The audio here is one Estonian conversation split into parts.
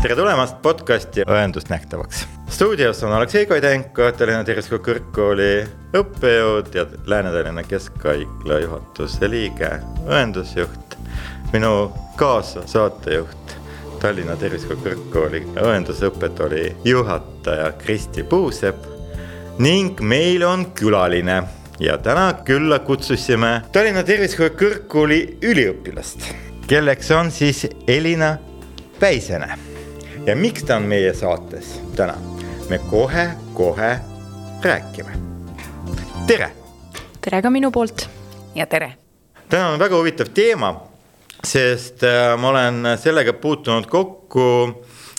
tere tulemast podcasti Õendust nähtavaks. stuudios on Aleksei Koidenko, Tallinna Tervishoiu Kõrgkooli õppejõud ja Lääne-Tallinna Keskhaigla juhatuse liige, õendusjuht. minu kaassaatejuht, Tallinna Tervishoiu Kõrgkooli õendusõppetooli juhataja Kristi Puusepp ning meil on külaline ja täna külla kutsusime Tallinna Tervishoiu Kõrgkooli üliõpilast, kelleks on siis Elina Päisene. Ja miks ta on meie saates täna? me kohe-kohe räägime. tere. tere ka minu poolt ja tere. täna on väga huvitav teema, sest äh, ma olen sellega puutunud kokku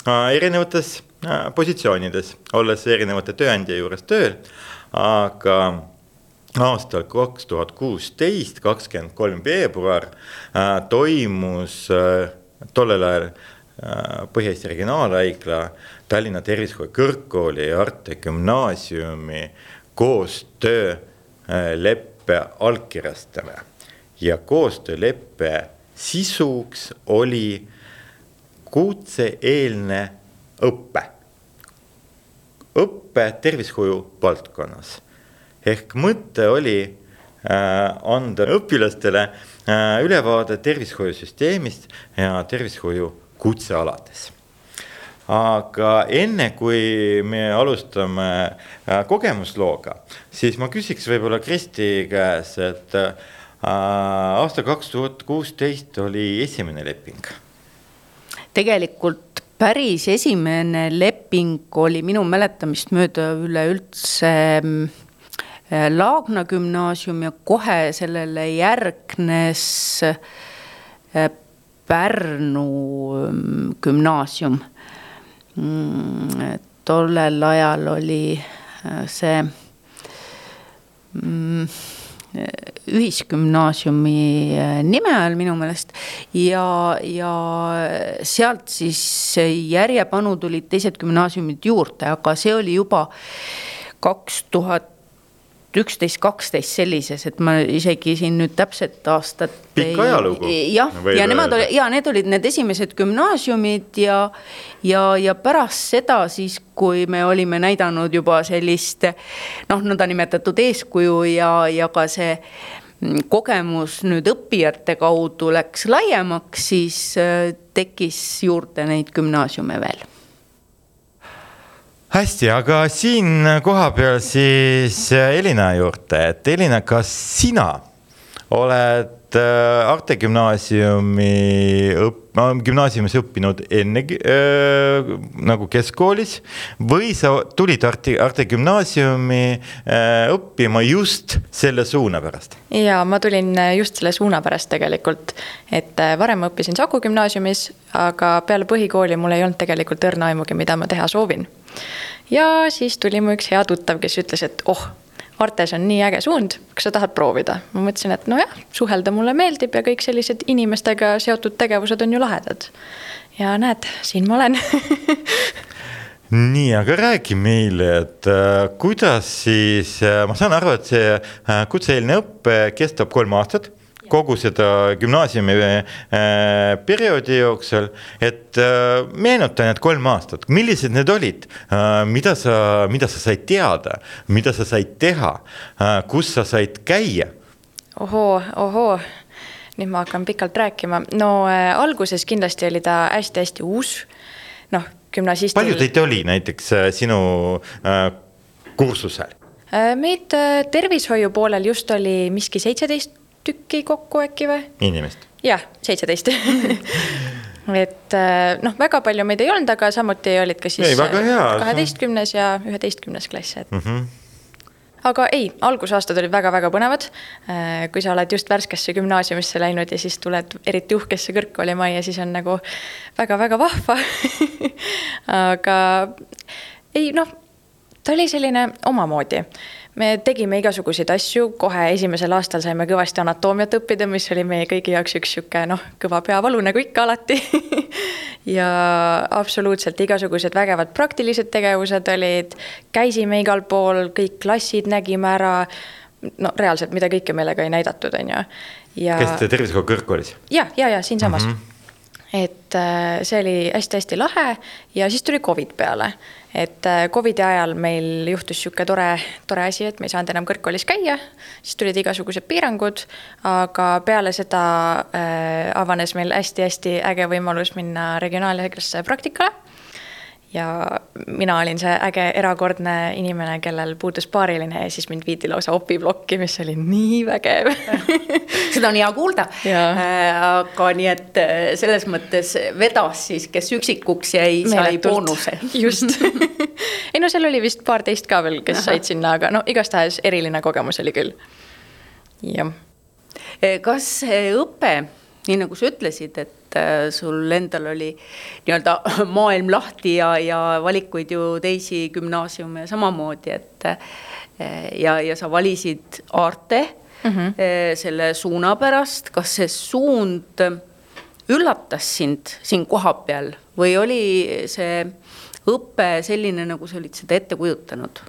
äh, erinevates äh, positsioonides, olles erinevate tööandja juures tööl, aga aastal kaks tuhat kuusteist, kakskümmend kolm veebruar toimus tollel ajal Põhja-Eesti Regionaalhaigla, Tallinna Tervishoiu Kõrgkooli ja Arte Gümnaasiumi koostööleppe allkirjastamine. ja koostööleppe sisuks oli kutse-eelne õpe, õpe tervishoiu valdkonnas ehk mõte oli äh, anda õpilastele äh, ülevaade tervishoiusüsteemist ja tervishoiu kutsealades. aga enne kui me alustame äh, kogemuslooga, siis ma küsiks võib-olla Kristi käes, et aasta kaks tuhat kuusteist oli esimene leping. tegelikult päris esimene leping oli minu mäletamist mööda üleüldse mm, Laagna gümnaasium ja kohe sellele järgnes äh, Pärnu mm, gümnaasium. Mm, tollel ajal oli äh, see mm, ühisgümnaasiumi äh, nime all minu meelest ja, ja sealt siis järjepanu tulid teised gümnaasiumid juurde, aga see oli juba kaks tuhat üksteist, kaksteist sellises, et ma isegi siin nüüd täpset aastat. pikk ajalugu. jah, ja nemad olid ja need olid need esimesed gümnaasiumid ja, ja, ja pärast seda siis, kui me olime näidanud juba sellist noh, nõndanimetatud eeskuju ja, ja ka see kogemus nüüd õppijate kaudu läks laiemaks, siis äh, tekkis juurde neid gümnaasiume veel hästi, aga siin kohapeal siis äh, Elina juurde, et Elina, kas sina oled äh, Arte gümnaasiumi õpp-, gümnaasiumis õppinud enne äh, nagu keskkoolis või sa tulid Arte, Arte gümnaasiumi äh, õppima just selle suuna pärast? ja ma tulin äh, just selle suuna pärast tegelikult, et varem ma õppisin Saku gümnaasiumis, aga peale põhikooli mul ei olnud tegelikult õrna aimugi, mida ma teha soovin ja siis tuli mu üks hea tuttav, kes ütles, et oh, Artes on nii äge suund, kas sa tahad proovida? ma mõtlesin, et nojah, suhelda mulle meeldib ja kõik sellised inimestega seotud tegevused on ju lahedad. ja näed, siin ma olen nii, aga räägi meile, et äh, kuidas siis äh,, ma saan aru, et see äh, kutse-eelne õpe kestab kolm aastat kogu seda gümnaasiumi äh, perioodi jooksul, et äh, meenuta need kolm aastat, millised need olid äh,, mida sa, mida sa said teada, mida sa said teha kus sa said käia? ohoo, ohoo, nüüd ma hakkan pikalt rääkima, no äh, alguses kindlasti oli ta hästi-hästi uus, noh, gümnasistil. palju teid oli näiteks äh, sinu äh, kursusel? Meid tervishoiu poolel just oli miski seitseteist tükki kokku äkki või? inimest? jah, seitseteist et äh, noh, väga palju meid ei olnud, aga samuti olid ka siis kaheteistkümnes ja üheteistkümnes klass, et mm. -hmm aga ei, algusaastad olid väga-väga põnevad. Äh, kui sa oled just värskesse gümnaasiumisse läinud ja siis tuled eriti uhkesse kõrgkoolimajja, siis on nagu väga-väga vahva aga ei noh, ta oli selline omamoodi me tegime igasuguseid asju, kohe esimesel aastal saime kõvasti anatoomiat õppida, mis oli meie kõigi jaoks üks sihuke noh, kõva peavalu nagu ikka alati ja absoluutselt igasugused vägevad praktilised tegevused olid, käisime igal pool, kõik klassid nägime ära. no reaalselt, mida kõike meile ka ei näidatud, on ju. käisite tervishoiu kõrgkoolis? ja, ja, ja siinsamas mm. -hmm et äh, see oli hästi-hästi lahe ja siis tuli Covid peale. et äh, Covidi ajal meil juhtus niisugune tore, tore asi, et me ei saanud enam kõrgkoolis käia, siis tulid igasugused piirangud, aga peale seda äh, avanes meil hästi-hästi äge võimalus minna regionaalhaiglasse praktikale ja mina olin see äge erakordne inimene, kellel puudus paariline ja siis mind viidi lausa opiplokki, mis oli nii vägev seda on hea kuulda. Äh, aga nii, et äh, selles mõttes vedas siis, kes üksikuks jäi, sai boonuse. just ei no seal oli vist paar teist ka veel, kes Aha. said sinna, aga no igastahes eriline kogemus oli küll. jah. kas õpe, nii nagu sa ütlesid, et äh, sul endal oli nii-öelda maailm lahti ja, ja valikuid ju teisi gümnaasiume samamoodi, et äh, ja, ja sa valisid Aarte mm -hmm. selle suuna pärast, kas see suund üllatas sind siin kohapeal või oli see õpe selline, nagu sa olid seda ette kujutanud?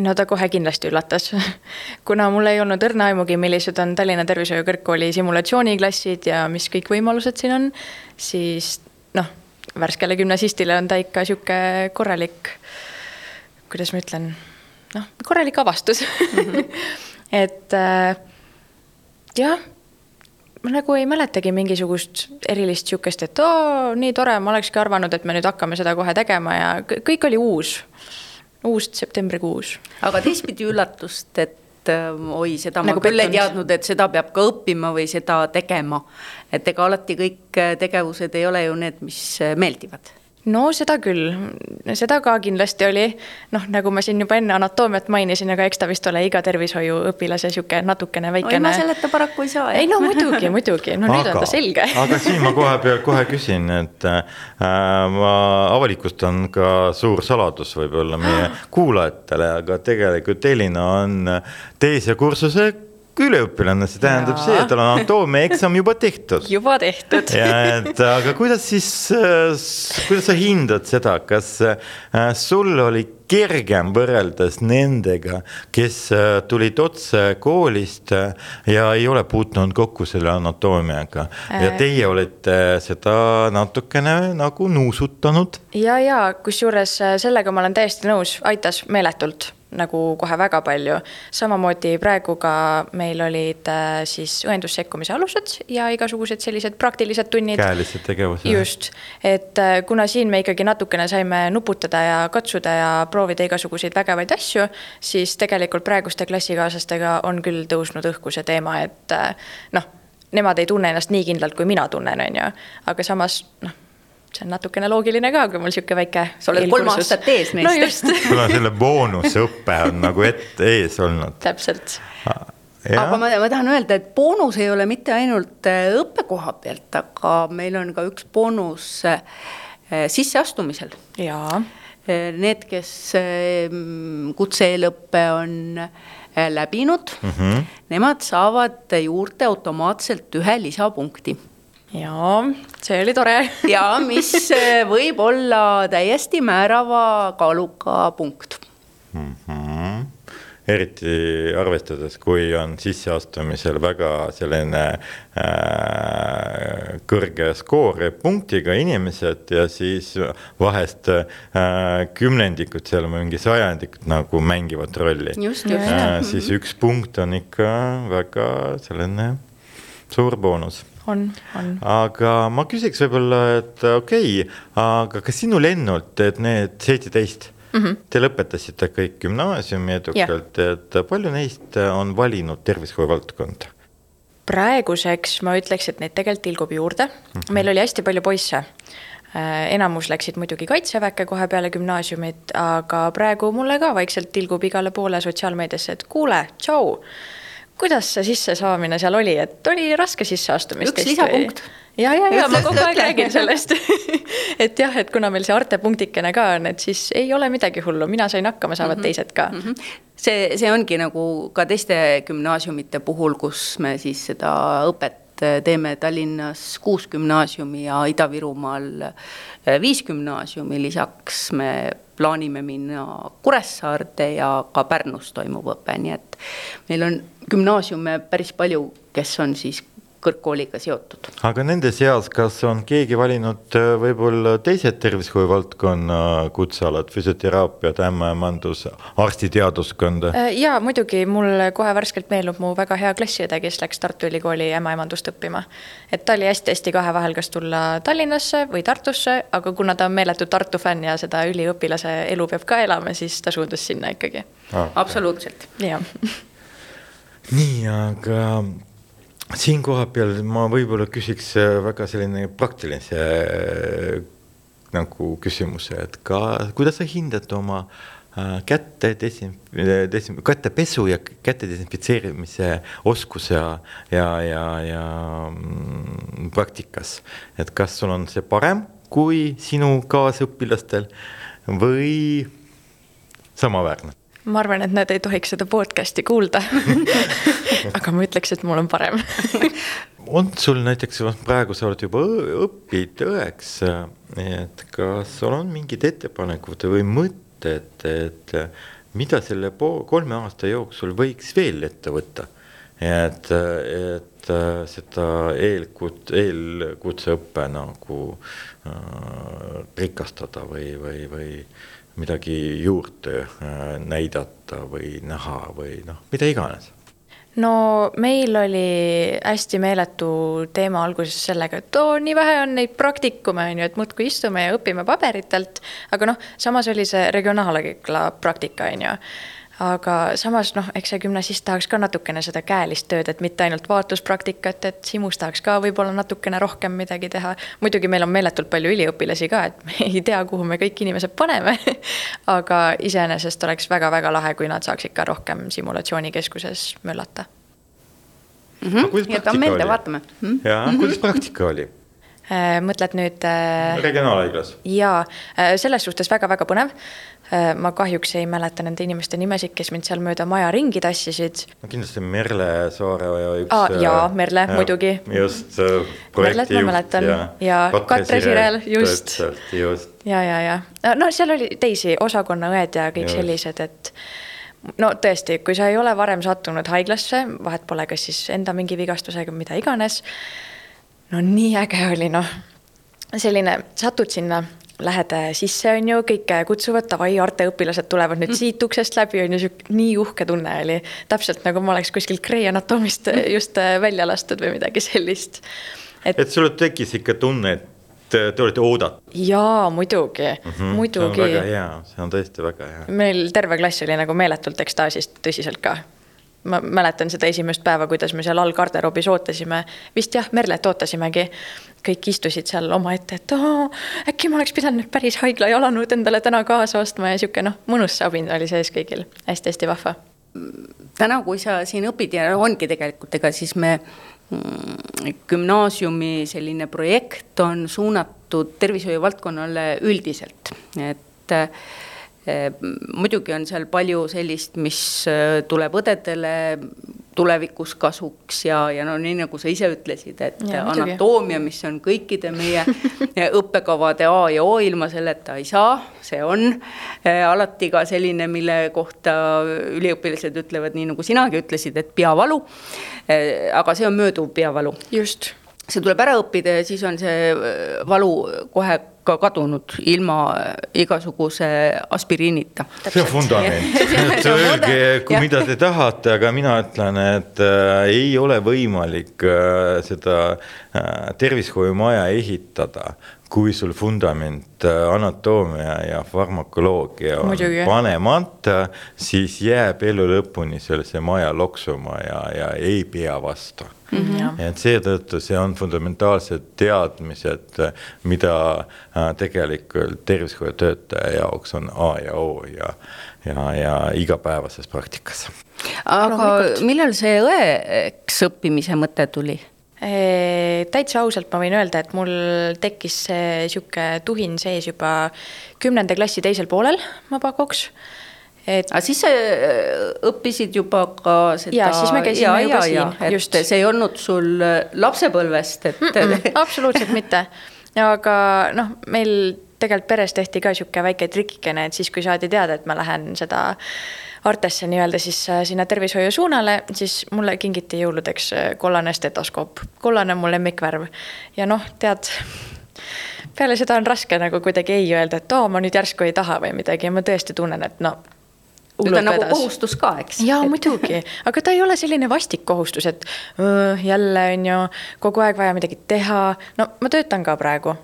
No ta kohe kindlasti üllatas kuna mul ei olnud õrna aimugi, millised on Tallinna Tervishoiu Kõrgkooli simulatsiooniklassid ja mis kõik võimalused siin on, siis noh, värskele gümnasistile on ta ikka sihuke korralik, kuidas ma ütlen, noh, korralik avastus mm. -hmm. et äh, jah, ma nagu ei mäletagi mingisugust erilist sihukest, et oo, nii tore, ma olekski arvanud, et me nüüd hakkame seda kohe tegema ja kõik oli uus uus septembrikuus. aga teistpidi üllatust, et äh, oi, seda nagu ma küll ei teadnud, et seda peab ka õppima või seda tegema. et ega alati kõik äh, tegevused ei ole ju need, mis äh, meeldivad no seda küll, seda ka kindlasti oli, noh, nagu ma siin juba enne anatoomiat mainisin, aga eks ta vist ole iga tervishoiuõpilase niisugune natukene väikene. ilma selleta paraku ei saa. ei no muidugi, muidugi, no aga, nüüd on ta selge aga siin ma kohe peal kohe küsin, et äh, ma avalikustan ka suur saladus võib-olla meie kuulajatele, aga tegelikult Elina on teise kursuse üliõpilane, see tähendab ja. see, et tal on anatoomia eksam juba tehtud. juba tehtud. ja et aga kuidas siis, kuidas sa hindad seda, kas äh, sul oli kergem võrreldes nendega, kes äh, tulid otse koolist äh, ja ei ole puutunud kokku selle anatoomiaga ja teie olete seda natukene nagu nuusutanud. ja, ja kusjuures sellega ma olen täiesti nõus, aitas meeletult nagu kohe väga palju. samamoodi praegu ka meil olid äh, siis õendussekkumise alused ja igasugused sellised praktilised tunnid. käelised tegevused. just, et äh, kuna siin me ikkagi natukene saime nuputada ja katsuda ja proovida igasuguseid vägevaid asju, siis tegelikult praeguste klassikaaslastega on küll tõusnud õhku see teema, et äh, noh, nemad ei tunne ennast nii kindlalt, kui mina tunnen, on ju, aga samas noh see on natukene loogiline ka, kui mul sihuke väike. sa oled kolm aastat ees neist. no just sul on selle boonusõpe on nagu ette ees olnud. täpselt Ja. aga ma, ma tahan öelda, et boonus ei ole mitte ainult äh, õppekoha pealt, aga meil on ka üks boonus äh, sisseastumisel. jaa. Äh, need, kes kutse-eelõppe on läbinud mm, -hmm. nemad saavad juurde automaatselt ühe lisapunkti jaa, see oli tore ja mis äh, võib olla täiesti määrava kaaluka punkt mm. -hmm. eriti arvestades, kui on sisseastumisel väga selline äh, kõrge skoori punktiga inimesed ja siis vahest äh, kümnendikud seal, mingi sajandikud nagu mängivad rolli. Äh, siis üks punkt on ikka väga selline suur boonus on, on. aga ma küsiks võib-olla, et okei okay,, aga kas sinu lennult, et need seitseteist mm, -hmm. te lõpetasite kõik gümnaasiumi edukalt, et palju neist on valinud tervishoiu valdkonda? praeguseks ma ütleks, et neid tegelikult tilgub juurde mm, -hmm. meil oli hästi palju poisse äh, enamus läksid muidugi kaitseväkke kohe peale gümnaasiumit, aga praegu mulle ka vaikselt tilgub igale poole sotsiaalmeediasse, et kuule, tšau kuidas see sissesaamine seal oli, et oli raske sisseastumist? üks lisapunkt. ja, ja, ja ma kogu aeg räägin sellest et jah, et kuna meil see Arte punktikene ka on, et siis ei ole midagi hullu, mina sain hakkama, saavad mm -hmm. teised ka mm. -hmm. see, see ongi nagu ka teiste gümnaasiumite puhul, kus me siis seda õpet teeme Tallinnas kuus gümnaasiumi ja Ida-Virumaal viis gümnaasiumi, lisaks me plaanime minna Kuressaarde ja ka Pärnus toimub õpe, nii et meil on gümnaasiume päris palju, kes on siis kõrgkooliga seotud. aga nende seas, kas on keegi valinud äh, võib-olla teised tervishoiu valdkonna kutsealad, füsioteraapiat, ämmaemandus, arstiteaduskonda? Äh, ja muidugi mul kohe värskelt meenub mu väga hea klassiõde, kes läks Tartu Ülikooli ämmaemandust õppima. et ta oli hästi-hästi kahe vahel, kas tulla Tallinnasse või Tartusse, aga kuna ta on meeletu Tartu fänn ja seda üliõpilase elu peab ka elama, siis ta suundus sinna ikkagi ah,. absoluutselt. jah nii, aga siin koha peal ma võib-olla küsiks äh, väga selline praktilise äh, nagu küsimuse, et ka kuidas sa hindad oma äh, käte desin-, desin-, kätepesu ja käte desinfitseerimise oskuse ja, ja, ja, ja mm, praktikas. et kas sul on see parem kui sinu kaasõpilastel või samaväärne? ma arvan, et nad ei tohiks seda podcast'i kuulda aga ma ütleks, et mul on parem on sul näiteks, praegu sa oled juba õpid õeks, et kas sul on mingid ettepanekud või mõtted, et mida selle kolme aasta jooksul võiks veel ette võtta? et, et seda eelkut-, eelkutseõppe nagu äh, rikastada või, või, või midagi juurde äh, näidata või näha või noh, mida iganes no meil oli hästi meeletu teema alguses sellega, et oo, nii vähe on neid praktikume, on ju, et muudkui istume ja õpime paberitelt. aga noh, samas oli see regionaalhaigla praktika, on ju aga samas noh, eks see gümnasist tahaks ka natukene seda käelist tööd, et mitte ainult vaatluspraktikat, et Simus tahaks ka võib-olla natukene rohkem midagi teha. muidugi meil on meeletult palju üliõpilasi ka, et me ei tea, kuhu me kõik inimesed paneme aga iseenesest oleks väga-väga lahe, kui nad saaksid ka rohkem simulatsioonikeskuses möllata mm. -hmm. jätame meelde, vaatame mm. -hmm. ja kuidas praktika oli? Äh, mõtled nüüd äh,? regionaalhaiglas. jaa äh,, selles suhtes väga-väga põnev. Ma kahjuks ei mäleta nende inimeste nimesid, kes mind seal mööda maja ringi tassisid. no kindlasti Merle Saare üks ah,. jaa, äh, Merle ja, muidugi. just äh,. Merlet ma mäletan ja, ja Katre Sirel, just. just. ja, ja, ja no seal oli teisi osakonnaõed ja kõik just. sellised, et no tõesti, kui sa ei ole varem sattunud haiglasse, vahet pole, kas siis enda mingi vigastusega, mida iganes no nii äge oli, noh. selline, satud sinna, lähed sisse, on ju, kõik kutsuvad, davai, Arte õpilased tulevad nüüd mm. siit uksest läbi, on ju, sihuke nii uhke tunne oli. täpselt nagu ma oleks kuskilt Grey Anatomist mm. just äh, välja lastud või midagi sellist. et, et sul tekkis ikka tunne, et te olete oodatud? jaa, muidugi mm, -hmm. muidugi. see on väga hea, see on tõesti väga hea. meil terve klass oli nagu meeletult ekstaasis, tõsiselt ka ma mäletan seda esimest päeva, kuidas me seal all garderoobis ootasime, vist jah, Merlet ootasimegi. kõik istusid seal omaette, et oo, äkki ma oleks pidanud nüüd päris haigla jalanõud endale täna kaasa ostma ja sihuke noh, mõnus sabin oli sees kõigil hästi,, hästi-hästi vahva. täna, kui sa siin õpid ja ongi tegelikult, ega siis me mm, gümnaasiumi selline projekt on suunatud tervishoiu valdkonnale üldiselt, et muidugi on seal palju sellist, mis äh, tuleb õdedele tulevikus kasuks ja, ja no nii nagu sa ise ütlesid, et ja, anatoomia, mis on kõikide meie õppekavade A ja O, ilma selleta ei saa, see on äh, alati ka selline, mille kohta üliõpilased ütlevad, nii nagu sinagi ütlesid, et peavalu. Äh, aga see on mööduv peavalu. just. See tuleb ära õppida ja siis on see valu kohe ka kadunud ilma igasuguse aspiriinita. see on vundament, öelge, kui mida te tahate, aga mina ütlen, et äh, ei ole võimalik äh, seda äh, tervishoiumaja ehitada, kui sul vundament äh, anatoomia ja farmakoloogia on Muidugi. panemata, siis jääb elu lõpuni seal see maja loksuma ja, ja ei pea vastu mm. -hmm. et seetõttu see on fundamentaalsed teadmised, mida äh, tegelikult tervishoiutöötaja jaoks on A ja O ja, ja, ja igapäevases praktikas. aga millal see õeks õppimise mõte tuli? täitsa ausalt ma võin öelda, et mul tekkis see sihuke tuhin sees juba kümnenda klassi teisel poolel, ma pakuks et. aga siis sa äh, õppisid juba ka seda. ja siis me käisime ja, juba ja, siin, just. see ei olnud sul äh, lapsepõlvest, et mm. -mm, absoluutselt mitte, aga noh, meil tegelikult peres tehti ka sihuke väike trikikene, et siis, kui saadi teada, et ma lähen seda Artesse nii-öelda siis sinna tervishoiu suunale, siis mulle kingiti jõuludeks kollane stetoskoop. kollane on mu lemmikvärv ja noh, tead peale seda on raske nagu kuidagi ei öelda, et oo, ma nüüd järsku ei taha või midagi ja ma tõesti tunnen, et no nüüd on nagu kohustus ka, eks. jaa, muidugi, aga ta ei ole selline vastik kohustus, et öö, jälle on ju kogu aeg vaja midagi teha. no ma töötan ka praegu.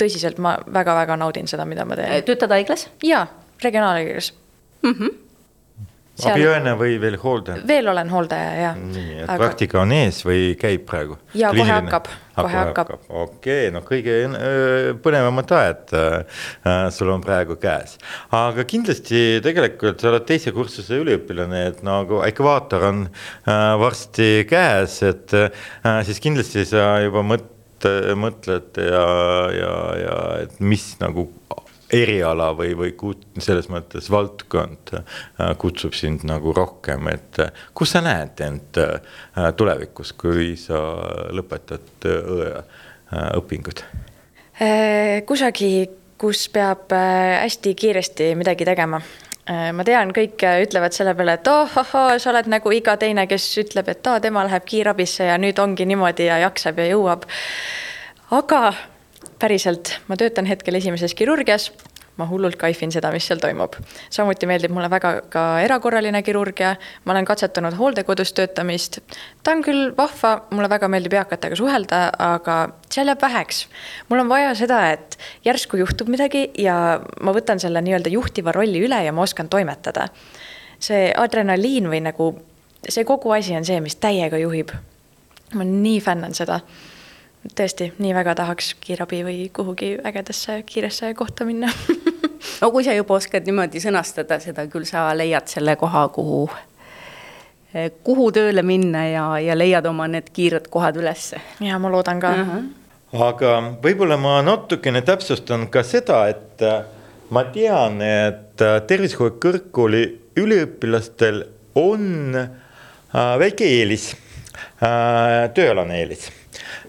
tõsiselt, ma väga-väga naudin seda, mida ma teen. töötad haiglas? jaa, regionaalhaiglas mm. -hmm Seal... abiõene või veel hooldaja? veel olen hooldaja, jah. nii, et aga... praktika on ees või käib praegu? jaa, kohe hakkab, kohe hakkab. okei okay,, no kõige põnevamad ajad äh, sul on praegu käes. aga kindlasti tegelikult sa oled teise kursuse üliõpilane, et nagu ekvaator on äh, varsti käes, et äh, siis kindlasti sa juba mõt-, mõtled ja, ja, ja et mis nagu eriala või, või kut-, selles mõttes valdkond äh, kutsub sind nagu rohkem, et äh, kus sa näed end äh, tulevikus, kui sa lõpetad õeõpingud? kusagil, kus peab hästi kiiresti midagi tegema ma tean, kõik ütlevad selle peale, et oh-oh-oo, sa oled nagu iga teine, kes ütleb, et aa, tema läheb kiirabisse ja nüüd ongi niimoodi ja jaksab ja jõuab. aga päriselt, ma töötan hetkel esimeses kirurgias ma hullult kaifin seda, mis seal toimub. samuti meeldib mulle väga ka erakorraline kirurgia, ma olen katsetanud hooldekodus töötamist. ta on küll vahva, mulle väga meeldib eakatega suhelda, aga seal jääb väheks. mul on vaja seda, et järsku juhtub midagi ja ma võtan selle nii-öelda juhtiva rolli üle ja ma oskan toimetada. see adrenaliin või nagu see kogu asi on see, mis täiega juhib. ma nii fännan seda tõesti nii väga tahaks kiirabi või kuhugi ägedasse kiiresse kohta minna no kui sa juba oskad niimoodi sõnastada seda, küll sa leiad selle koha, kuhu, kuhu tööle minna ja, ja leiad oma need kiired kohad ülesse. ja ma loodan ka uh. -huh. aga võib-olla ma natukene täpsustan ka seda, et äh, ma tean, et äh, tervishoiu kõrgkooli üliõpilastel on väike eelis, tööalane eelis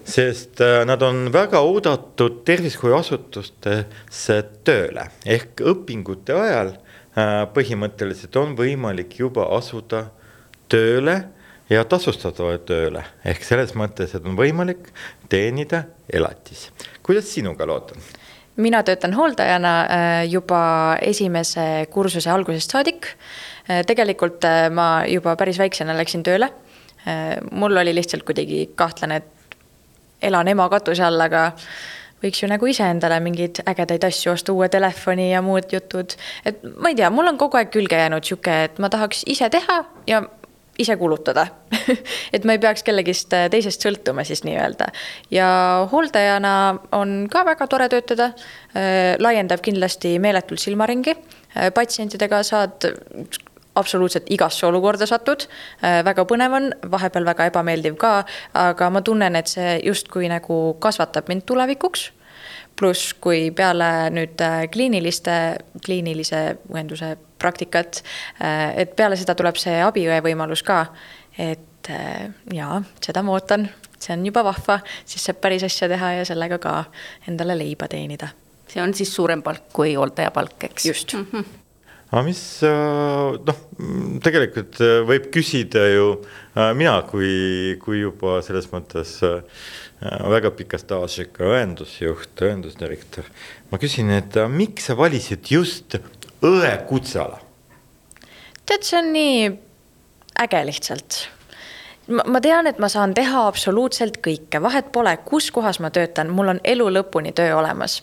sest äh, nad on väga oodatud tervishoiuasutustesse tööle ehk õpingute ajal äh, põhimõtteliselt on võimalik juba asuda tööle ja tasustatavale tööle ehk selles mõttes, et on võimalik teenida elatis. kuidas sinuga lood on? mina töötan hooldajana äh, juba esimese kursuse algusest saadik. tegelikult ma juba päris väiksena läksin tööle. mul oli lihtsalt kuidagi kahtlane, elan ema katuse all, aga võiks ju nagu iseendale mingeid ägedaid asju osta, uue telefoni ja muud jutud. et ma ei tea, mul on kogu aeg külge jäänud sihuke, et ma tahaks ise teha ja ise kulutada et ma ei peaks kellegist teisest sõltuma siis nii-öelda. ja hooldajana on ka väga tore töötada äh,. laiendab kindlasti meeletult silmaringi äh,. patsientidega saad absoluutselt igasse olukorda satud. Äh, väga põnev on, vahepeal väga ebameeldiv ka, aga ma tunnen, et see justkui nagu kasvatab mind tulevikuks. pluss, kui peale nüüd äh, kliiniliste, kliinilise õenduse praktikat, äh, et peale seda tuleb see abiõe võimalus ka. et jaa, seda ma ootan, see on juba vahva, siis saab päris asja teha ja sellega ka endale leiba teenida. see on siis suurem palk kui hooldaja palk, eks? just mm. -hmm aga mis äh, noh, tegelikult äh, võib küsida ju äh, mina kui, kui juba selles mõttes väga pika staažiga õendusjuht, õendusdirektor. ma küsin, et miks sa valisid just õe kutseala? tead, see on nii äge lihtsalt ma tean, et ma saan teha absoluutselt kõike, vahet pole, kus kohas ma töötan, mul on elu lõpuni töö olemas.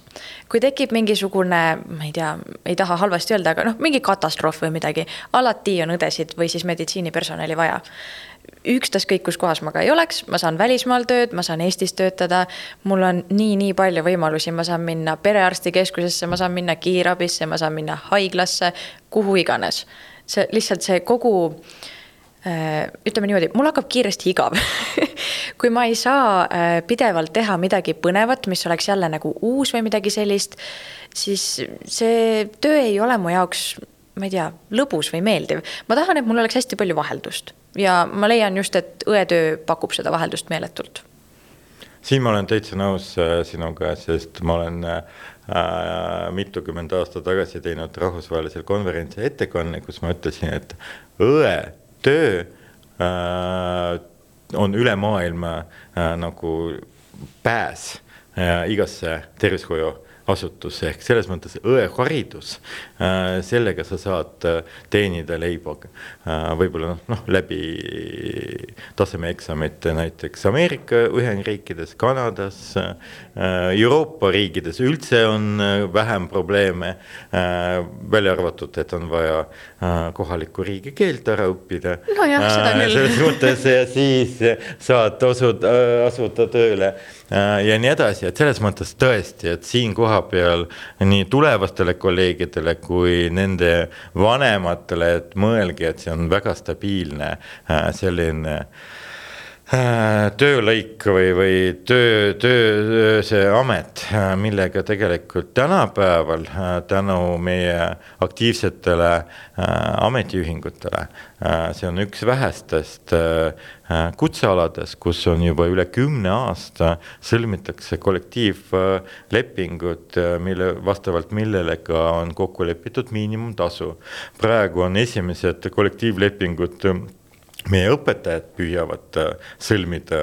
kui tekib mingisugune, ma ei tea, ei taha halvasti öelda, aga noh, mingi katastroof või midagi, alati on õdesid või siis meditsiinipersonali vaja ükstaskõik, kus kohas ma ka ei oleks, ma saan välismaal tööd, ma saan Eestis töötada. mul on nii-nii palju võimalusi, ma saan minna perearstikeskusesse, ma saan minna kiirabisse, ma saan minna haiglasse, kuhu iganes. see lihtsalt see kogu ütleme niimoodi, mul hakkab kiiresti igav. Kui ma ei saa äh, pidevalt teha midagi põnevat, mis oleks jälle nagu uus või midagi sellist, siis see töö ei ole mu jaoks, ma ei tea, lõbus või meeldiv. ma tahan, et mul oleks hästi palju vaheldust. Ja ma leian just, et õetöö pakub seda vaheldust meeletult. Siin ma olen täitsa nõus äh, sinuga, sest ma olen äh, mitukümmend aastat tagasi teinud rahvusvahelisel konverentsil ettekanne, kus ma ütlesin, et õe töö äh, on üle maailma äh, nagu pääs äh, igasse tervishoiu asutus ehk selles mõttes õeharidus, äh, sellega sa saad äh, teenida leiba äh, võib-olla noh, noh läbi tasemeeksamite näiteks Ameerika Ühendriikides, Kanadas, Euroopa riikides üldse on vähem probleeme, välja arvatud, et on vaja kohalikku riigikeelt ära õppida. nojah, seda küll. selles mõttes ja siis saad asuda, asuda tööle ja nii edasi, et selles mõttes tõesti, et siin kohapeal nii tulevastele kolleegidele kui nende vanematele, et mõelge, et see on väga stabiilne äh, selline äh, töölõik või, või töö, töö, see amet, äh, millega tegelikult tänapäeval tänu meie aktiivsetele ametiühingutele, see on üks vähestest kutsealades, kus on juba üle kümne aasta, sõlmitakse kollektiivlepingud, mille, vastavalt millele ka on kokku lepitud miinimumtasu. praegu on esimesed kollektiivlepingud meie õpetajad püüavad sõlmida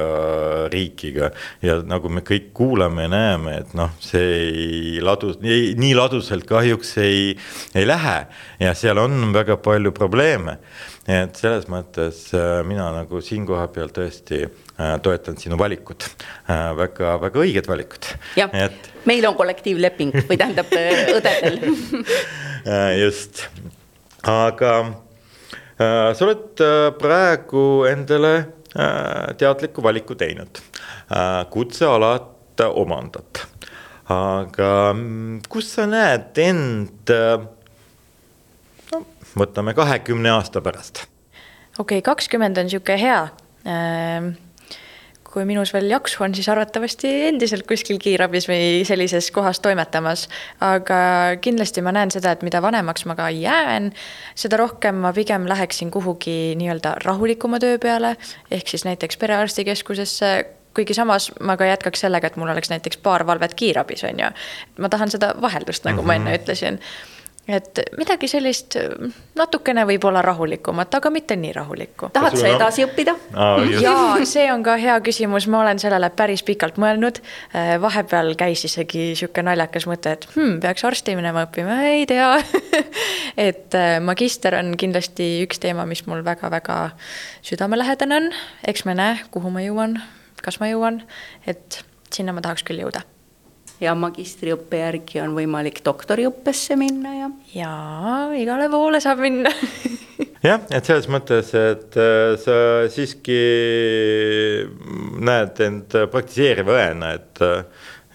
riikiga. Ja nagu me kõik kuulame ja näeme, et noh, see ei ladu, nii ladusalt kahjuks ei, ei lähe. Ja seal on väga palju probleeme. Et selles mõttes äh, mina nagu siin kohapeal tõesti äh, toetan sinu valikut. Äh,, väga, väga õiged valikud. jah et..., meil on kollektiivleping või tähendab äh, õdedel. Äh, just, aga äh, sa oled praegu endale teadliku valiku teinud, kutsealat omandad, aga mm, kus sa näed end võtame kahekümne aasta pärast. okei okay,, kakskümmend on sihuke hea kui minus veel jaksu on, siis arvatavasti endiselt kuskil kiirabis või sellises kohas toimetamas. aga kindlasti ma näen seda, et mida vanemaks ma ka jään, seda rohkem ma pigem läheksin kuhugi nii-öelda rahulikuma töö peale, ehk siis näiteks perearstikeskusesse, kuigi samas ma ka jätkaks sellega, et mul oleks näiteks paar valvet kiirabis, on ju. ma tahan seda vaheldust, nagu mm -hmm. ma enne mhm. ütlesin et midagi sellist natukene võib-olla rahulikumat, aga mitte nii rahulikku. tahad sa edasi õppida ah,? jaa, see on ka hea küsimus, ma olen sellele päris pikalt mõelnud. Äh, vahepeal käis isegi sihuke naljakas mõte, et hmm, peaks arsti minema õppima, ei tea et äh, magister on kindlasti üks teema, mis mul väga-väga südamelähedane on. eks me näe, kuhu ma jõuan, kas ma jõuan, et sinna ma tahaks küll jõuda ja magistriõppe järgi on võimalik doktoriõppesse minna ja. jaa, igale poole saab minna jah, et selles mõttes, et äh, sa siiski näed end praktiseeriva õena, et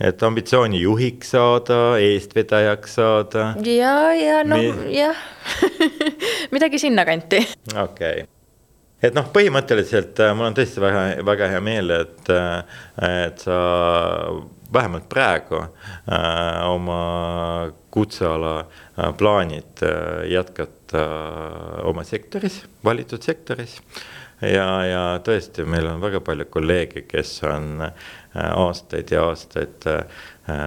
et ambitsiooni juhiks saada, eestvedajaks saada. ja, ja noh Mi..., jah midagi sinnakanti. okei okay et noh, põhimõtteliselt äh, mul on tõesti väga, väga hea meel, et, äh, et sa vähemalt praegu äh, oma kutseala äh, plaanid äh, jätkata oma sektoris, valitud sektoris. ja, ja tõesti, meil on väga palju kolleege, kes on aastaid ja aastaid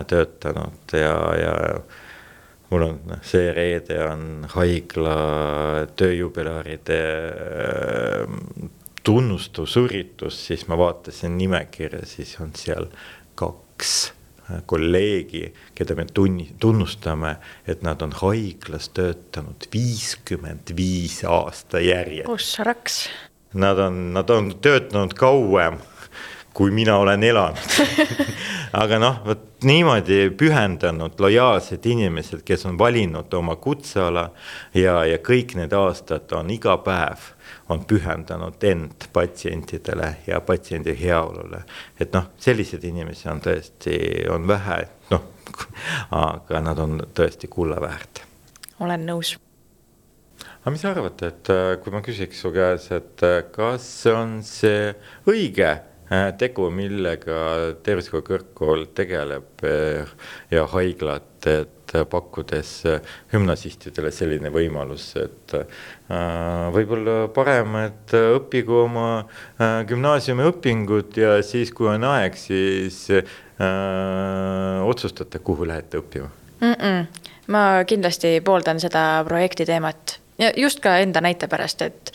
töötanud ja, ja mul on, noh, see reede on haigla tööjubilaaride tunnustusüritus, siis ma vaatasin nimekirja, siis on seal kaks kaks äh, kolleegi, keda me tunni, tunnustame, et nad on haiglas töötanud viiskümmend viis aasta järjest. ossaraks. Nad on, nad on töötanud kauem, kui mina olen elanud aga noh, vot niimoodi pühendanud lojaalsed inimesed, kes on valinud oma kutseala ja, ja kõik need aastad on iga päev on pühendanud end patsientidele ja patsiendi heaolule. et noh, selliseid inimesi on tõesti, on vähe, noh, aga nad on tõesti kulla väärt. olen nõus. aga mis sa arvad, et äh, kui ma küsiks su käes, et äh, kas on see õige tegu, millega Tervishoiu Kõrgkool tegeleb ja haiglad, et pakkudes gümnasistidele selline võimalus, et võib-olla parem, et õppigu oma gümnaasiumiõpingud ja siis, kui on aeg, siis otsustate, kuhu lähete õppima mm. -mm ma kindlasti pooldan seda projekti teemat ja just ka enda näite pärast, et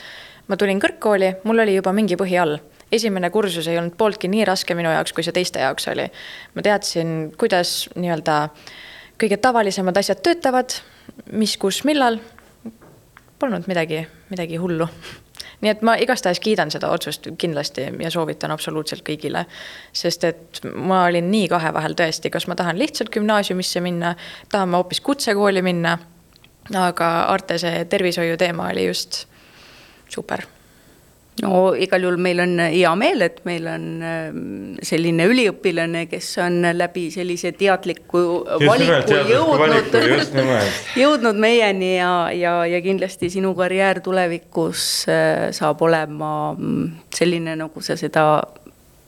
ma tulin kõrgkooli, mul oli juba mingi põhi all. Esimene kursus ei olnud pooltki nii raske minu jaoks, kui see teiste jaoks oli. ma teadsin, kuidas nii-öelda kõige tavalisemad asjad töötavad, mis, kus, millal. Polnud midagi, midagi hullu nii et ma igastahes kiidan seda otsust kindlasti ja soovitan absoluutselt kõigile. sest et ma olin nii kahe vahel tõesti, kas ma tahan lihtsalt gümnaasiumisse minna, tahan ma hoopis kutsekooli minna. aga Arte see tervishoiu teema oli just super no igal juhul meil on hea meel, et meil on ähm, selline üliõpilane, kes on läbi sellise teadliku valiku jõudnud, jõudnud meieni ja, ja, ja kindlasti sinu karjäär tulevikus äh, saab olema mm, selline, nagu sa seda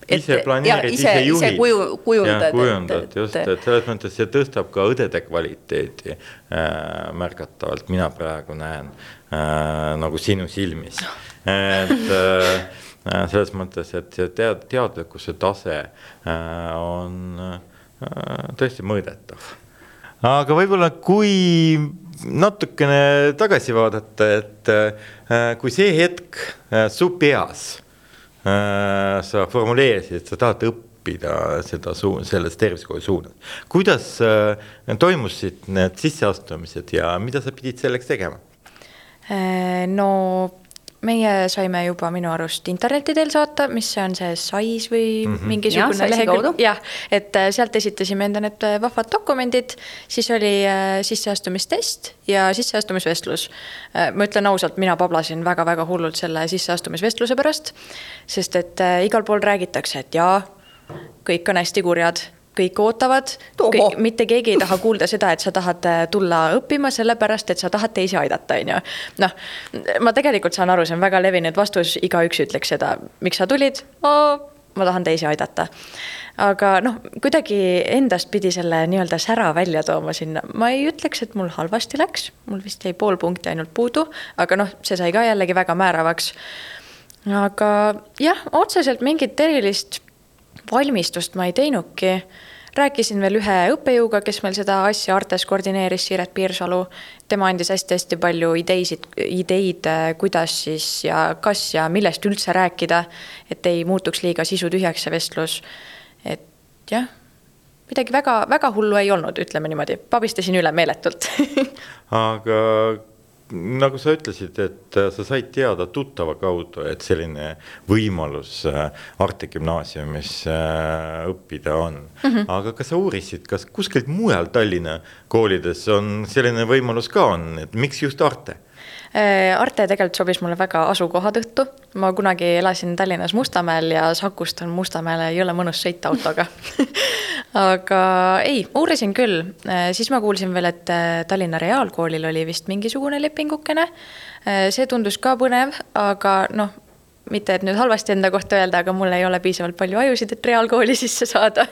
ise planeerid, ise juhid. kuju, kujundad. kujundad just, et selles mõttes see tõstab ka õdede kvaliteeti äh, märgatavalt, mina praegu näen äh, nagu sinu silmis et äh, selles mõttes, et see tead-, teadlikkuse tase äh, on äh, tõesti mõõdetav. aga võib-olla, kui natukene tagasi vaadata, et kui see hetk su peas sa formuleerisid, et sa tahad õppida seda suu-, selles tervishoiu suunas. kuidas toimusid need sisseastumised ja mida sa pidid selleks tegema? no meie saime juba minu arust interneti teel saata, mis see on see sais või mm -hmm. mingisugune lehekülg, jah, et äh, sealt esitasime enda need äh, vahvad dokumendid, siis oli äh, sisseastumistest ja sisseastumisvestlus. ma ütlen ausalt, mina pablasin väga-väga hullult selle sisseastumisvestluse pärast, sest et igal pool räägitakse, et jaa, kõik on hästi kurjad kõik ootavad, mitte keegi ei taha kuulda seda, et sa tahad äh, tulla õppima sellepärast, et sa tahad teisi aidata, on ju. noh, ma tegelikult saan aru, see on väga levinud vastus, igaüks ütleks seda, miks sa tulid? Oh,, ma tahan teisi aidata. aga noh, kuidagi endast pidi selle nii-öelda sära välja tooma sinna, ma ei ütleks, et mul halvasti läks, mul vist jäi pool punkti ainult puudu, aga noh, see sai ka jällegi väga määravaks. aga jah, otseselt mingit erilist valmistust ma ei teinudki. rääkisin veel ühe õppejõuga, kes meil seda asja Artes koordineeris, Siret Piirsalu. tema andis hästi-hästi palju ideisid, ideid, kuidas siis ja kas ja millest üldse rääkida, et ei muutuks liiga sisutühjaks see vestlus. et jah midagi väga, väga hullu ei olnud, ütleme niimoodi, pabistasin üle meeletult aga nagu sa ütlesid, et äh, sa said teada tuttava kaudu, et selline võimalus äh, Arte gümnaasiumis äh, õppida on mm. -hmm. aga kas sa uurisid, kas kuskilt mujal Tallinna koolides on selline võimalus ka on, et miks just Arte? Arte tegelikult sobis mulle väga asukoha tõttu. ma kunagi elasin Tallinnas Mustamäel ja Sakust on Mustamäele jõle mõnus sõita autoga aga ei, uurisin küll, äh, siis ma kuulsin veel, et äh, Tallinna Reaalkoolil oli vist mingisugune lepingukene. Äh, see tundus ka põnev, aga noh, mitte et nüüd halvasti enda kohta öelda, aga mul ei ole piisavalt palju ajusid, et reaalkooli sisse saada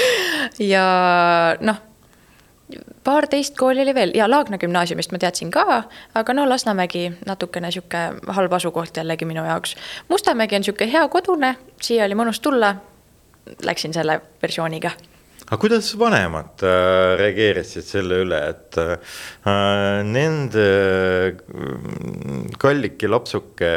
ja noh, paar-teist kooli oli veel. Ja Laagna gümnaasiumist ma teadsin ka, aga no Lasnamägi natukene sihuke halb asukoht jällegi minu jaoks. Mustamägi on sihuke hea kodune, siia oli mõnus tulla. Läksin selle versiooniga. Aga kuidas vanemad äh, reageerisid selle üle, et äh, nende äh, kallike lapsuke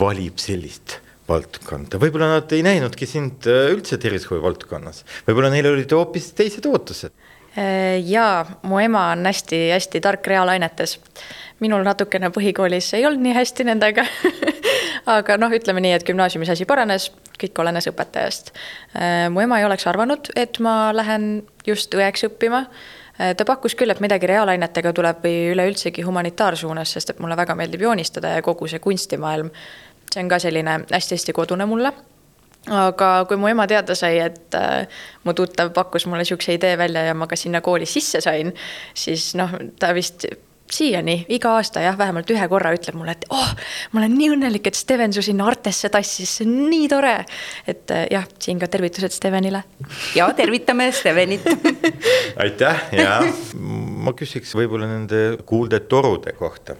valib sellist valdkonda, võib-olla nad ei näinudki sind äh, üldse tervishoiu valdkonnas, võib-olla neil olid hoopis teised ootused. Äh, jaa, mu ema on hästi-hästi tark reaalainetes. minul natukene põhikoolis ei olnud nii hästi nendega aga noh, ütleme nii, et gümnaasiumis asi paranes, kõik olenes õpetajast. Äh, mu ema ei oleks arvanud, et ma lähen just õeks õppima äh, ta pakkus küll, et midagi reaalainetega tuleb või üleüldsegi humanitaarsuunas, sest et mulle väga meeldib joonistada ja kogu see kunstimaailm, see on ka selline hästi-hästi kodune mulle. Aga kui mu ema teada sai, et äh, mu tuttav pakkus mulle niisuguse idee välja ja ma ka sinna kooli sisse sain, siis noh, ta vist siiani iga aasta jah, vähemalt ühe korra ütleb mulle, et oh, ma olen nii õnnelik, et Steven su sinna Artesse tassis, see on nii tore. et äh, jah, siin ka tervitused Stevenile. ja tervitame Stevenit aitäh ja ma küsiks võib-olla nende kuuldetorude kohta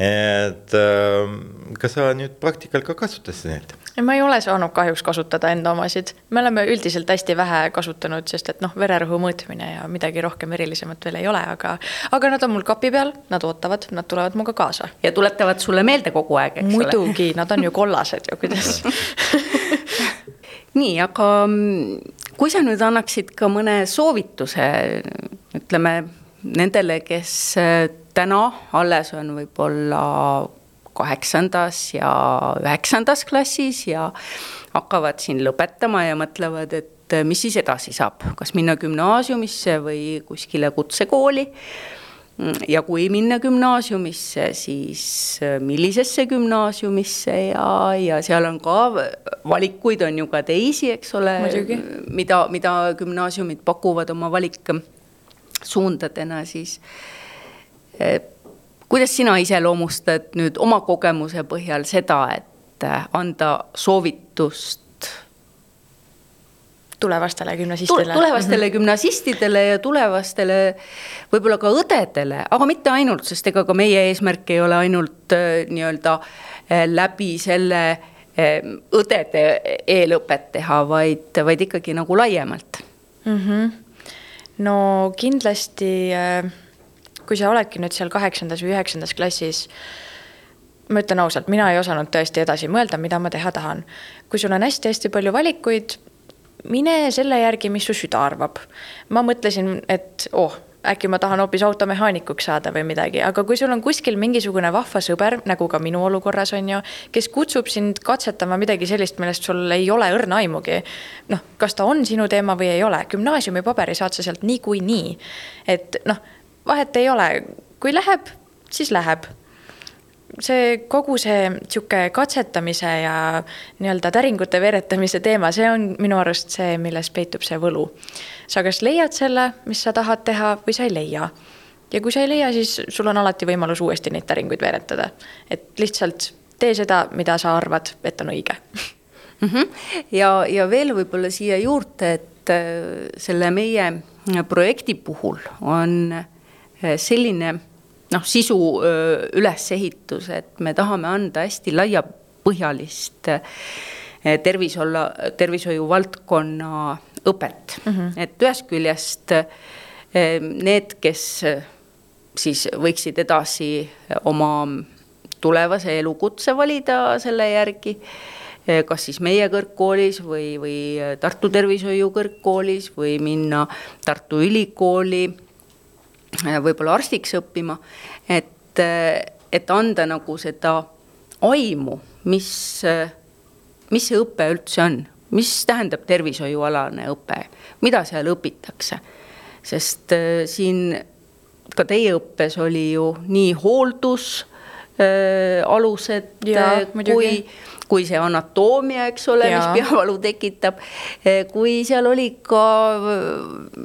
et ähm, kas sa nüüd praktikal ka kasutasid neid? ma ei ole saanud kahjuks kasutada enda omasid, me oleme üldiselt hästi vähe kasutanud, sest et noh, vererõhu mõõtmine ja midagi rohkem erilisemat veel ei ole, aga, aga nad on mul kapi peal, nad ootavad, nad tulevad minuga kaasa. ja tuletavad sulle meelde kogu aeg, eks muidugi, ole? muidugi, nad on ju kollased ju, kuidas nii, aga mm, kui sa nüüd annaksid ka mõne soovituse, ütleme nendele, kes täna alles on võib-olla kaheksandas ja üheksandas klassis ja hakkavad siin lõpetama ja mõtlevad, et mis siis edasi saab, kas minna gümnaasiumisse või kuskile kutsekooli. ja kui minna gümnaasiumisse, siis millisesse gümnaasiumisse? Ja, ja seal on ka valikuid on ju ka teisi, eks ole, mida, mida gümnaasiumid pakuvad oma valiksuundadena siis kuidas sina iseloomustad nüüd oma kogemuse põhjal seda, et äh, anda soovitust tulevastele gümnasistidele. tulevastele mm -hmm. gümnasistidele ja tulevastele võib-olla ka õdedele, aga mitte ainult, sest ega ka meie eesmärk ei ole ainult äh, nii-öelda äh, läbi selle õdede eelõpet teha, vaid, vaid ikkagi nagu laiemalt mm. -hmm. no kindlasti äh kui sa oledki nüüd seal kaheksandas või üheksandas klassis, ma ütlen ausalt, mina ei osanud tõesti edasi mõelda, mida ma teha tahan. kui sul on hästi-hästi palju valikuid, mine selle järgi, mis su süda arvab. ma mõtlesin, et oh, äkki ma tahan hoopis automehaanikuks saada või midagi, aga kui sul on kuskil mingisugune vahva sõber, nagu ka minu olukorras on ju, kes kutsub sind katsetama midagi sellist, millest sul ei ole õrna aimugi. noh, kas ta on sinu teema või ei ole, gümnaasiumi paberi saad sa sealt niikuinii. et noh vahet ei ole, kui läheb, siis läheb. see kogu see sihuke katsetamise ja nii-öelda täringute veeretamise teema, see on minu arust see, milles peitub see võlu. sa kas leiad selle, mis sa tahad teha või sa ei leia. ja kui sa ei leia, siis sul on alati võimalus uuesti neid täringuid veeretada. et lihtsalt tee seda, mida sa arvad, et on õige mm. -hmm. ja, ja veel võib-olla siia juurde, et äh, selle meie projekti puhul on selline noh, sisu ülesehitus, et me tahame anda hästi laiapõhjalist eh, tervis olla, tervishoiu valdkonna õpet mm, -hmm. et ühest küljest need, kes siis võiksid edasi oma tulevase elukutse valida selle järgi kas siis meie kõrgkoolis või, või Tartu Tervishoiu Kõrgkoolis või minna Tartu Ülikooli Äh, võib-olla arstiks õppima, et, äh, et anda nagu seda aimu, mis, äh, mis see õpe üldse on, mis tähendab tervishoiualane õpe, mida seal õpitakse. sest siin ka teie õppes oli ju nii hooldus äh, alused ja, kui kui see anatoomia, eks ole, mis peavalu tekitab. Eh, kui seal oli ka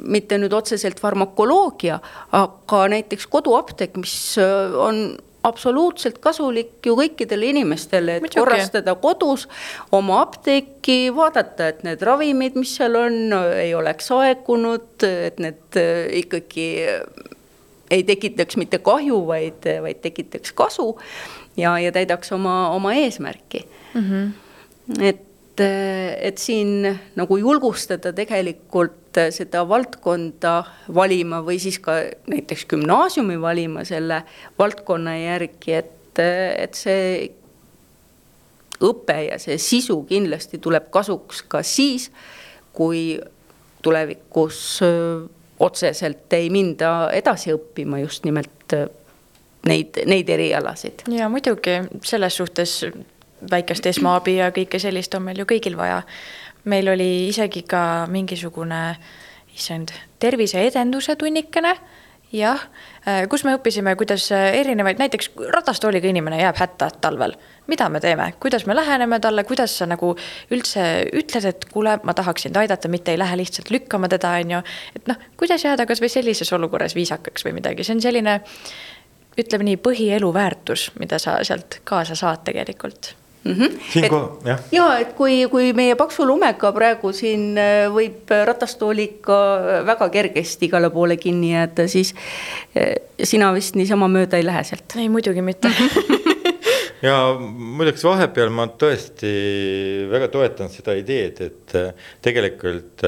mitte nüüd otseselt farmakoloogia, aga näiteks koduapteek, mis eh, on absoluutselt kasulik ju kõikidele inimestele, et Muidugi. korrastada kodus oma apteeki, vaadata, et need ravimid, mis seal on, ei oleks aegunud, et need eh, ikkagi ei tekitaks mitte kahju, vaid, vaid tekitaks kasu ja, ja täidaks oma, oma eesmärki mm. -hmm. et, et siin nagu julgustada tegelikult seda valdkonda valima või siis ka näiteks gümnaasiumi valima selle valdkonna järgi, et, et see õpe ja see sisu kindlasti tuleb kasuks ka siis, kui tulevikus otseselt ei minda edasi õppima just nimelt neid, neid erialasid. ja muidugi selles suhtes väikest esmaabi ja kõike sellist on meil ju kõigil vaja. meil oli isegi ka mingisugune, issand, terviseedenduse tunnikene jah, kus me õppisime, kuidas erinevaid, näiteks ratastooliga inimene jääb hätta talvel. mida me teeme, kuidas me läheneme talle, kuidas sa nagu üldse ütled, et kuule, ma tahaks sind aidata, mitte ei lähe lihtsalt lükkama teda, on ju. et noh, kuidas jääda kasvõi sellises olukorras viisakaks või midagi, see on selline ütleme nii, põhielu väärtus, mida sa sealt kaasa saad tegelikult mm. -hmm. siinkohal, jah. ja et kui, kui meie paksu lumega praegu siin äh, võib ratastooliga väga kergesti igale poole kinni jääda, siis äh, sina vist niisama mööda ei lähe sealt. ei, muidugi mitte ja muideks vahepeal ma tõesti väga toetan seda ideed, et äh, tegelikult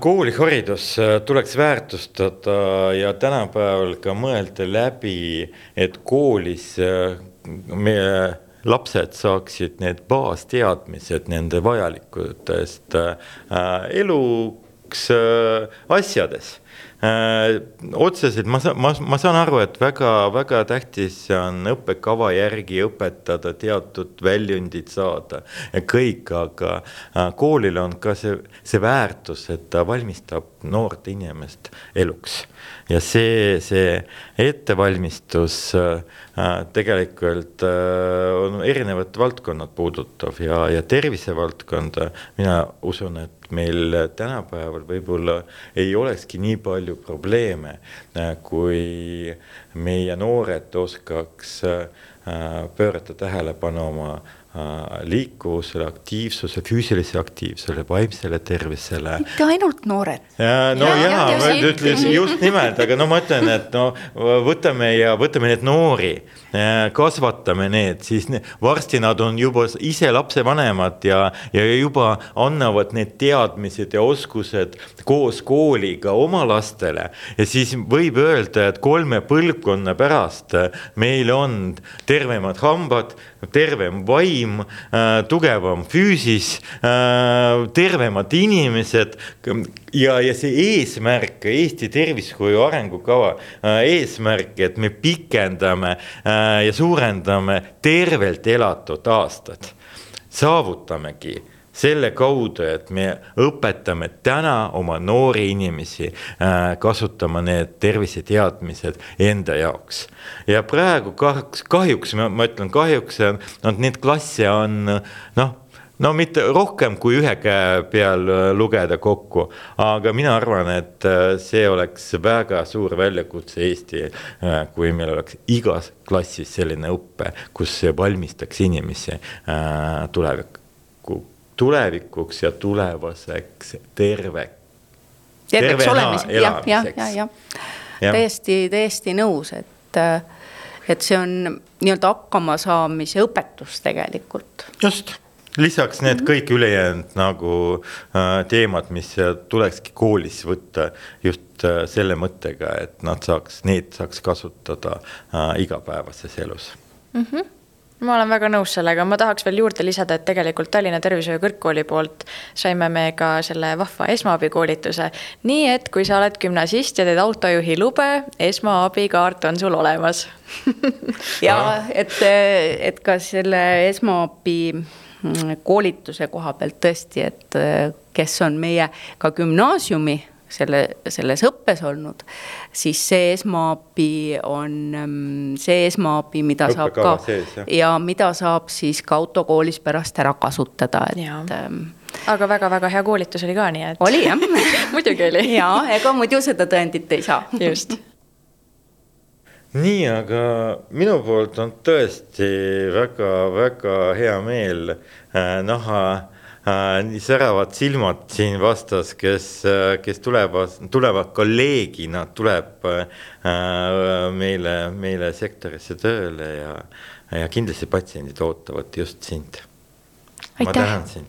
kooliharidus tuleks väärtustada ja tänapäeval ka mõelda läbi, et koolis meie lapsed saaksid need baasteadmised nende vajalikutest äh, eluks äh, asjades. Äh, otseselt ma saan, ma, ma saan aru, et väga-väga tähtis on õppekava järgi õpetada, teatud väljundid saada ja kõik, aga koolil on ka see, see väärtus, et ta valmistab noort inimest eluks ja see, see ettevalmistus äh, tegelikult äh, on erinevad valdkonnad puudutav ja, ja tervisevaldkonda mina usun, et meil tänapäeval võib-olla ei olekski nii palju probleeme, äh, kui meie noored oskaks pöörata tähelepanu oma Äh, liikuvusele, aktiivsusele, füüsilisele aktiivsusele, vaimsele tervisele. mitte ainult noored. no ja, ja, ma ütlesin just nimelt, aga no ma ütlen, et no võtame ja võtame neid noori, äh, kasvatame need, siis ne, varsti nad on juba ise lapsevanemad ja, ja juba annavad need teadmised ja oskused koos kooliga oma lastele. ja siis võib öelda, et kolme põlvkonna pärast meil on tervemad hambad, tervem vaim äh, tugevam füüsis, äh, tervemad inimesed. Ja, ja see eesmärk, Eesti tervishoiu arengukava äh, eesmärk, et me pikendame ja suurendame tervelt elatud aastad, saavutamegi selle kaudu, et me õpetame täna oma noori inimesi äh, kasutama need terviseteadmised enda jaoks. ja praegu kahjuks, kahjuks ma, ma ütlen kahjuks, no neid klasse on noh no mitte rohkem kui ühe käe peal äh, lugeda kokku, aga mina arvan, et äh, see oleks väga suur väljakutse Eesti, kui meil oleks igas klassis selline õpe, kus valmistaks inimesi tuleviku tulevikuks ja tulevaseks terve. terveks olemiseks, jah, jah, ja, ja, ja täiesti, täiesti nõus, et, et see on nii-öelda hakkamasaamise õpetus tegelikult. just lisaks need -hmm. kõik ülejäänud nagu äh, teemad, mis tulekski koolis võtta just äh, selle mõttega, et nad saaks, neid saaks kasutada äh, igapäevases elus mm. -hmm ma olen väga nõus sellega, ma tahaks veel juurde lisada, et tegelikult Tallinna Tervishoiu Kõrgkooli poolt saime me ka selle vahva esmaabikoolituse. nii et kui sa oled gümnasist ja teed autojuhi lube, esmaabikaart on sul olemas. Ja et, et ka selle esmaabi koolituse koha pealt tõesti, et kes on meie ka gümnaasiumi selle, selles õppes olnud, siis see esmaabi on mm, see esmaabi, mida saab ka sees, ja mida saab siis ka autokoolis pärast ära kasutada, et. Ähm, aga väga-väga hea koolitus oli ka, nii et. oli jah muidugi oli. ja ega muidu seda tõendit ei saa. just nii, aga minu poolt on tõesti väga-väga hea meel äh, näha Äh, nii säravad silmad siin vastas, kes, äh, kes tulevad, tulevad kolleegina, tuleb äh, meile, meile sektorisse tööle ja, ja kindlasti patsiendid ootavad just sind. ma tänan sind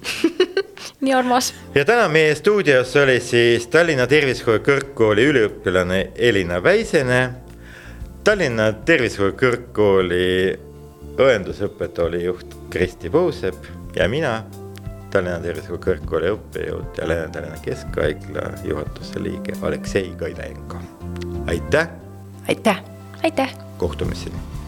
nii armas. ja täna meie stuudios oli siis Tallinna Tervishoiu Kõrgkooli üliõpilane Elina Väisene, Tallinna Tervishoiu Kõrgkooli õendusõpetuse juht Kristi Puusepp ja mina Tallinna Tervishoiu Kõrgkooli õppejõud ja Lääne-Tallinna Keskhaigla juhatuse liige Aleksei Kaidenko. aitäh. aitäh. aitäh. kohtumiseni